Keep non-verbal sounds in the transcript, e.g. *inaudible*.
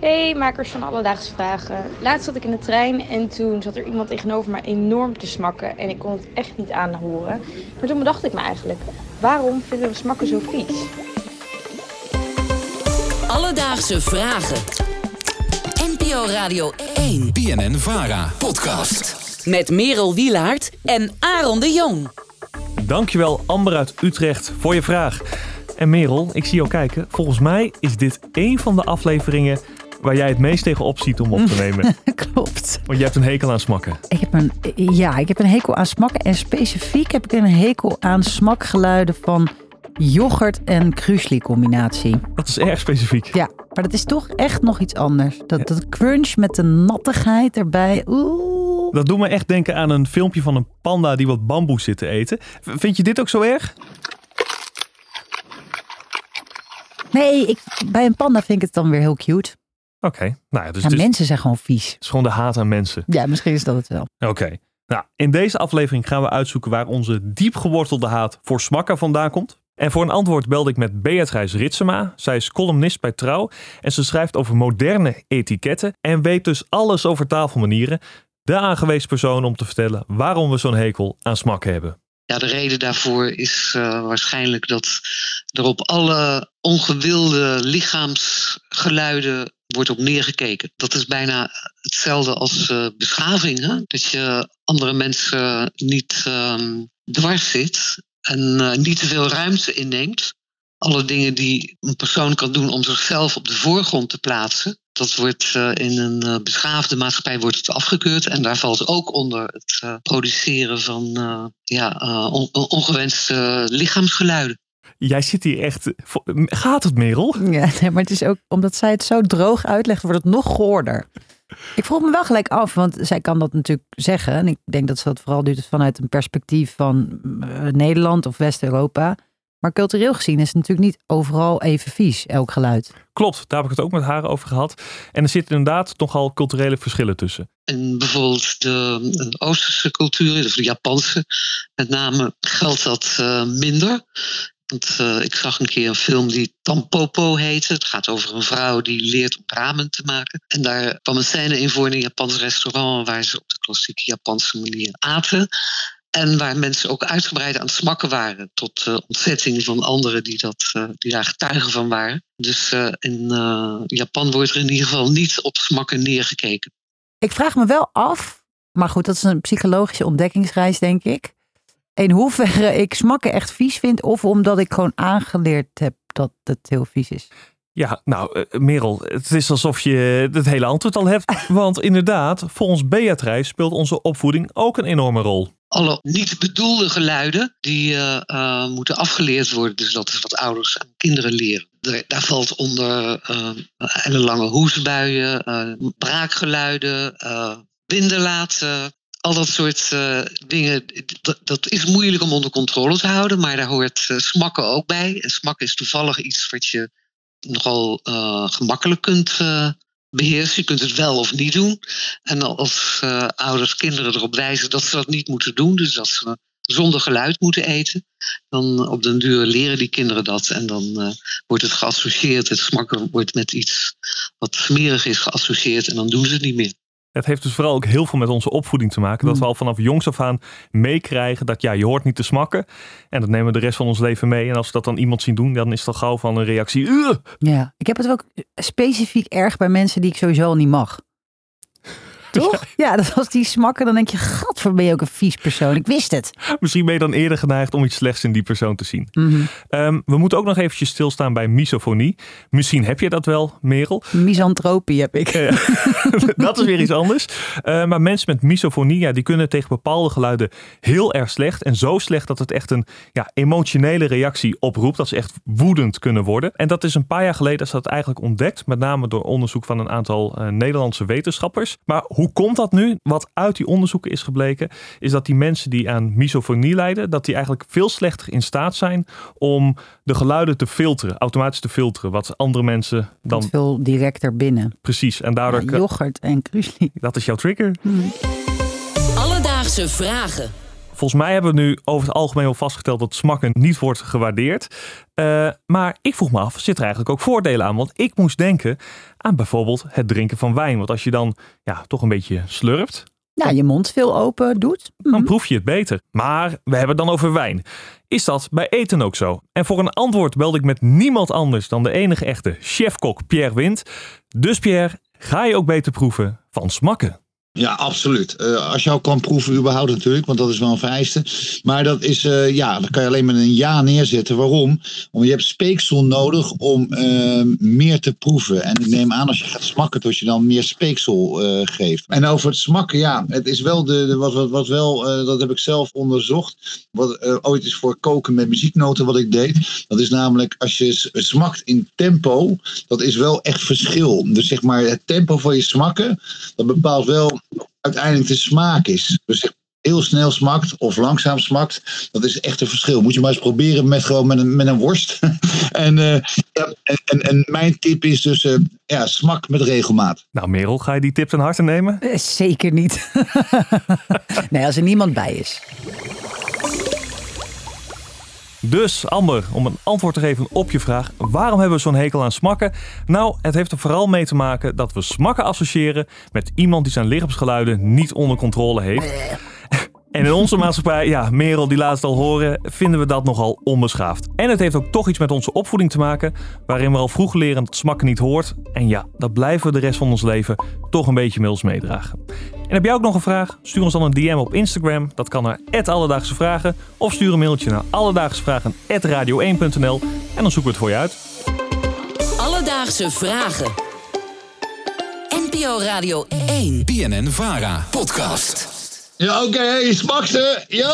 Hey, makers van Alledaagse Vragen. Laatst zat ik in de trein en toen zat er iemand tegenover me enorm te smakken. En ik kon het echt niet aanhoren. Maar toen bedacht ik me eigenlijk, waarom vinden we smakken zo vies? Alledaagse Vragen. NPO Radio 1. BNN Vara. Podcast. Met Merel Wielaert en Aaron de Jong. Dankjewel Amber uit Utrecht voor je vraag. En Merel, ik zie jou kijken. Volgens mij is dit één van de afleveringen waar jij het meest tegenop ziet om op te nemen. *laughs* Klopt. Want je hebt een hekel aan smakken. Ik heb een, ja, ik heb een hekel aan smakken. En specifiek heb ik een hekel aan smakgeluiden van yoghurt en krusli combinatie. Dat is erg specifiek. Ja, maar dat is toch echt nog iets anders. Dat, dat crunch met de nattigheid erbij. Oeh. Dat doet me echt denken aan een filmpje van een panda die wat bamboe zit te eten. Vind je dit ook zo erg? Nee, ik, bij een panda vind ik het dan weer heel cute. Oké, nou ja, dus Ja, mensen zijn gewoon vies. het is gewoon de haat aan mensen. Ja, misschien is dat het wel. Oké. Nou, in deze aflevering gaan we uitzoeken waar onze diep gewortelde haat voor smakken vandaan komt. En voor een antwoord belde ik met Beatrice Ritsema. Zij is columnist bij Trouw en ze schrijft over moderne etiketten en weet dus alles over taalmanieren. De aangewezen persoon om te vertellen waarom we zo'n hekel aan smakken hebben. Ja, de reden daarvoor is eh, waarschijnlijk dat er op alle ongewilde lichaamsgeluiden wordt op neergekeken. Dat is bijna hetzelfde als eh, beschaving. Hè? Dat je andere mensen niet ehm, dwars zit en eh, niet te veel ruimte inneemt. Alle dingen die een persoon kan doen om zichzelf op de voorgrond te plaatsen. Dat wordt eh, in een beschaafde maatschappij wordt het afgekeurd. En daar valt ook onder het produceren van ja, on- on- ongewenste lichaamsgeluiden. Jij zit hier echt. Gaat het, Merel? Ja, nee, maar het is ook omdat zij het zo droog uitlegt, wordt het nog goorder. Ik vroeg me wel gelijk af, want zij kan dat natuurlijk zeggen. En ik denk dat ze dat vooral doet vanuit een perspectief van eh, Nederland of West-Europa. Maar cultureel gezien is het natuurlijk niet overal even vies, elk geluid. Klopt, daar heb ik het ook met haar over gehad. En er zitten inderdaad nogal culturele verschillen tussen. En bijvoorbeeld de, de Oosterse cultuur, of de Japanse, met name geldt dat eh, minder. Want eh, ik zag een keer een film die Tampopo heette. Het gaat over een vrouw die leert om ramen te maken. En daar kwam een scène in voor in een Japans restaurant waar ze op de klassieke Japanse manier aten. En waar mensen ook uitgebreid aan het smakken waren. Tot eh, ontzetting van anderen die, dat, eh, die daar getuigen van waren. Dus in Japan wordt er in ieder geval niet op smakken neergekeken. Ik vraag me wel af, maar goed, dat is een psychologische ontdekkingsreis, denk ik. In hoeverre ik smakken echt vies vind, of omdat ik gewoon aangeleerd heb dat het heel vies is. Ja, nou, eh, Merel, het is alsof je het hele antwoord al hebt. *laughs* Want inderdaad, volgens Beatrice speelt onze opvoeding ook een enorme rol. alle niet bedoelde geluiden die eh, eh, moeten afgeleerd worden. Dus dat is wat ouders aan kinderen leren. Daar, valt onder eh ellenlange hoesbuien, eh, braakgeluiden, eh winden laten. Al dat soort eh, dingen, dat, is moeilijk om onder controle te houden. Maar daar hoort eh, smakken ook bij. En smakken is toevallig iets wat je nogal eh, gemakkelijk kunt eh, beheersen. Je kunt het wel of niet doen. En als ouders kinderen erop wijzen dat ze dat niet moeten doen, dus dat ze zonder geluid moeten eten, dan op den duur leren die kinderen dat. En dan wordt het geassocieerd, het smakken wordt met iets wat smerig is geassocieerd en dan doen ze het niet meer. Het heeft dus vooral ook heel veel met onze opvoeding te maken. Dat we al vanaf jongs af aan meekrijgen dat ja, je hoort niet te smakken. En dat nemen we de rest van ons leven mee. En als we dat dan iemand zien doen, dan is dat gauw van een reactie. "Ugh." Ja, ik heb het ook specifiek erg bij mensen die ik sowieso al niet mag. *laughs* Toch? Ja, dat als die smakken, dan denk je, gadver ben je ook een vies persoon. Ik wist het. Misschien ben je dan eerder geneigd om iets slechts in die persoon te zien. Mhm. Ehm, we moeten ook nog eventjes stilstaan bij misofonie. Misschien heb je dat wel, Merel. Misantropie heb ik. *laughs* dat is weer iets anders. Eh, maar mensen met misofonie, ja, die kunnen tegen bepaalde geluiden heel erg slecht. En zo slecht dat het echt een ja, emotionele reactie oproept. Dat ze echt woedend kunnen worden. En dat is een paar jaar geleden is dat eigenlijk ontdekt. Met name door onderzoek van een aantal eh, Nederlandse wetenschappers. Maar hoe komt dat nu? Wat uit die onderzoeken is gebleken, is dat die mensen die aan misofonie lijden, dat die eigenlijk veel slechter in staat zijn om de geluiden te filteren, automatisch te filteren. Wat andere mensen dan veel directer binnen. precies. En daardoor, yoghurt en krusli. dat is jouw trigger. Alledaagse Vragen. Volgens mij hebben we nu over het algemeen wel vastgesteld dat smakken niet wordt gewaardeerd. Uh, maar ik vroeg me af, zit er eigenlijk ook voordelen aan? Want ik moest denken aan bijvoorbeeld het drinken van wijn. Want als je dan ja, toch een beetje slurpt, ja, je mond veel open doet. dan Mhm. proef je het beter. Maar we hebben het dan over wijn. Is dat bij eten ook zo? En voor een antwoord belde ik met niemand anders dan de enige echte chefkok Pierre Wind. Dus Pierre, ga je ook beter proeven van smakken? Ja, absoluut. Eh, als je kan proeven überhaupt natuurlijk, want dat is wel een vereiste. Maar dat is, eh, ja, dat kan je alleen met een ja neerzetten. Waarom? Omdat je hebt speeksel nodig om eh, meer te proeven. En ik neem aan als je gaat smakken, dat je dan meer speeksel geeft. En over het smakken, ja, het is wel de, wat, wat, wat wel, dat heb ik zelf onderzocht. Wat ooit is voor koken met muzieknoten wat ik deed. Dat is namelijk als je smakt in tempo, dat is wel echt verschil. Dus zeg maar het tempo van je smakken, dat bepaalt wel uiteindelijk de smaak is. Dus heel snel smakt of langzaam smakt, dat is echt een verschil. Moet je maar eens proberen met gewoon met een, met een worst. *laughs* en, eh, ja, en, en, en mijn tip is dus, eh, ja, smak met regelmaat. Nou Merel, ga je die tip ten harte nemen? Eh, Zeker niet. *laughs* nee, als er niemand bij is. Dus Amber, om een antwoord te geven op je vraag, waarom hebben we zo'n hekel aan smakken? Nou, het heeft er vooral mee te maken dat we smakken associëren met iemand die zijn lichaamsgeluiden niet onder controle heeft. En in onze maatschappij, ja, Merel die laat het al horen, vinden we dat nogal onbeschaafd. En het heeft ook toch iets met onze opvoeding te maken, waarin we al vroeg leren dat smakken niet hoort. En ja, dat blijven we de rest van ons leven toch een beetje met ons meedragen. En heb jij ook nog een vraag? Stuur ons dan een DM op Instagram. Dat kan naar Alledaagse Vragen. Of stuur een mailtje naar alledaagsevragen.radio1.nl en dan zoeken we het voor je uit. Alledaagse vragen. NPO Radio 1. BNN Vara. Podcast. Ja, oké, smakte. Yo!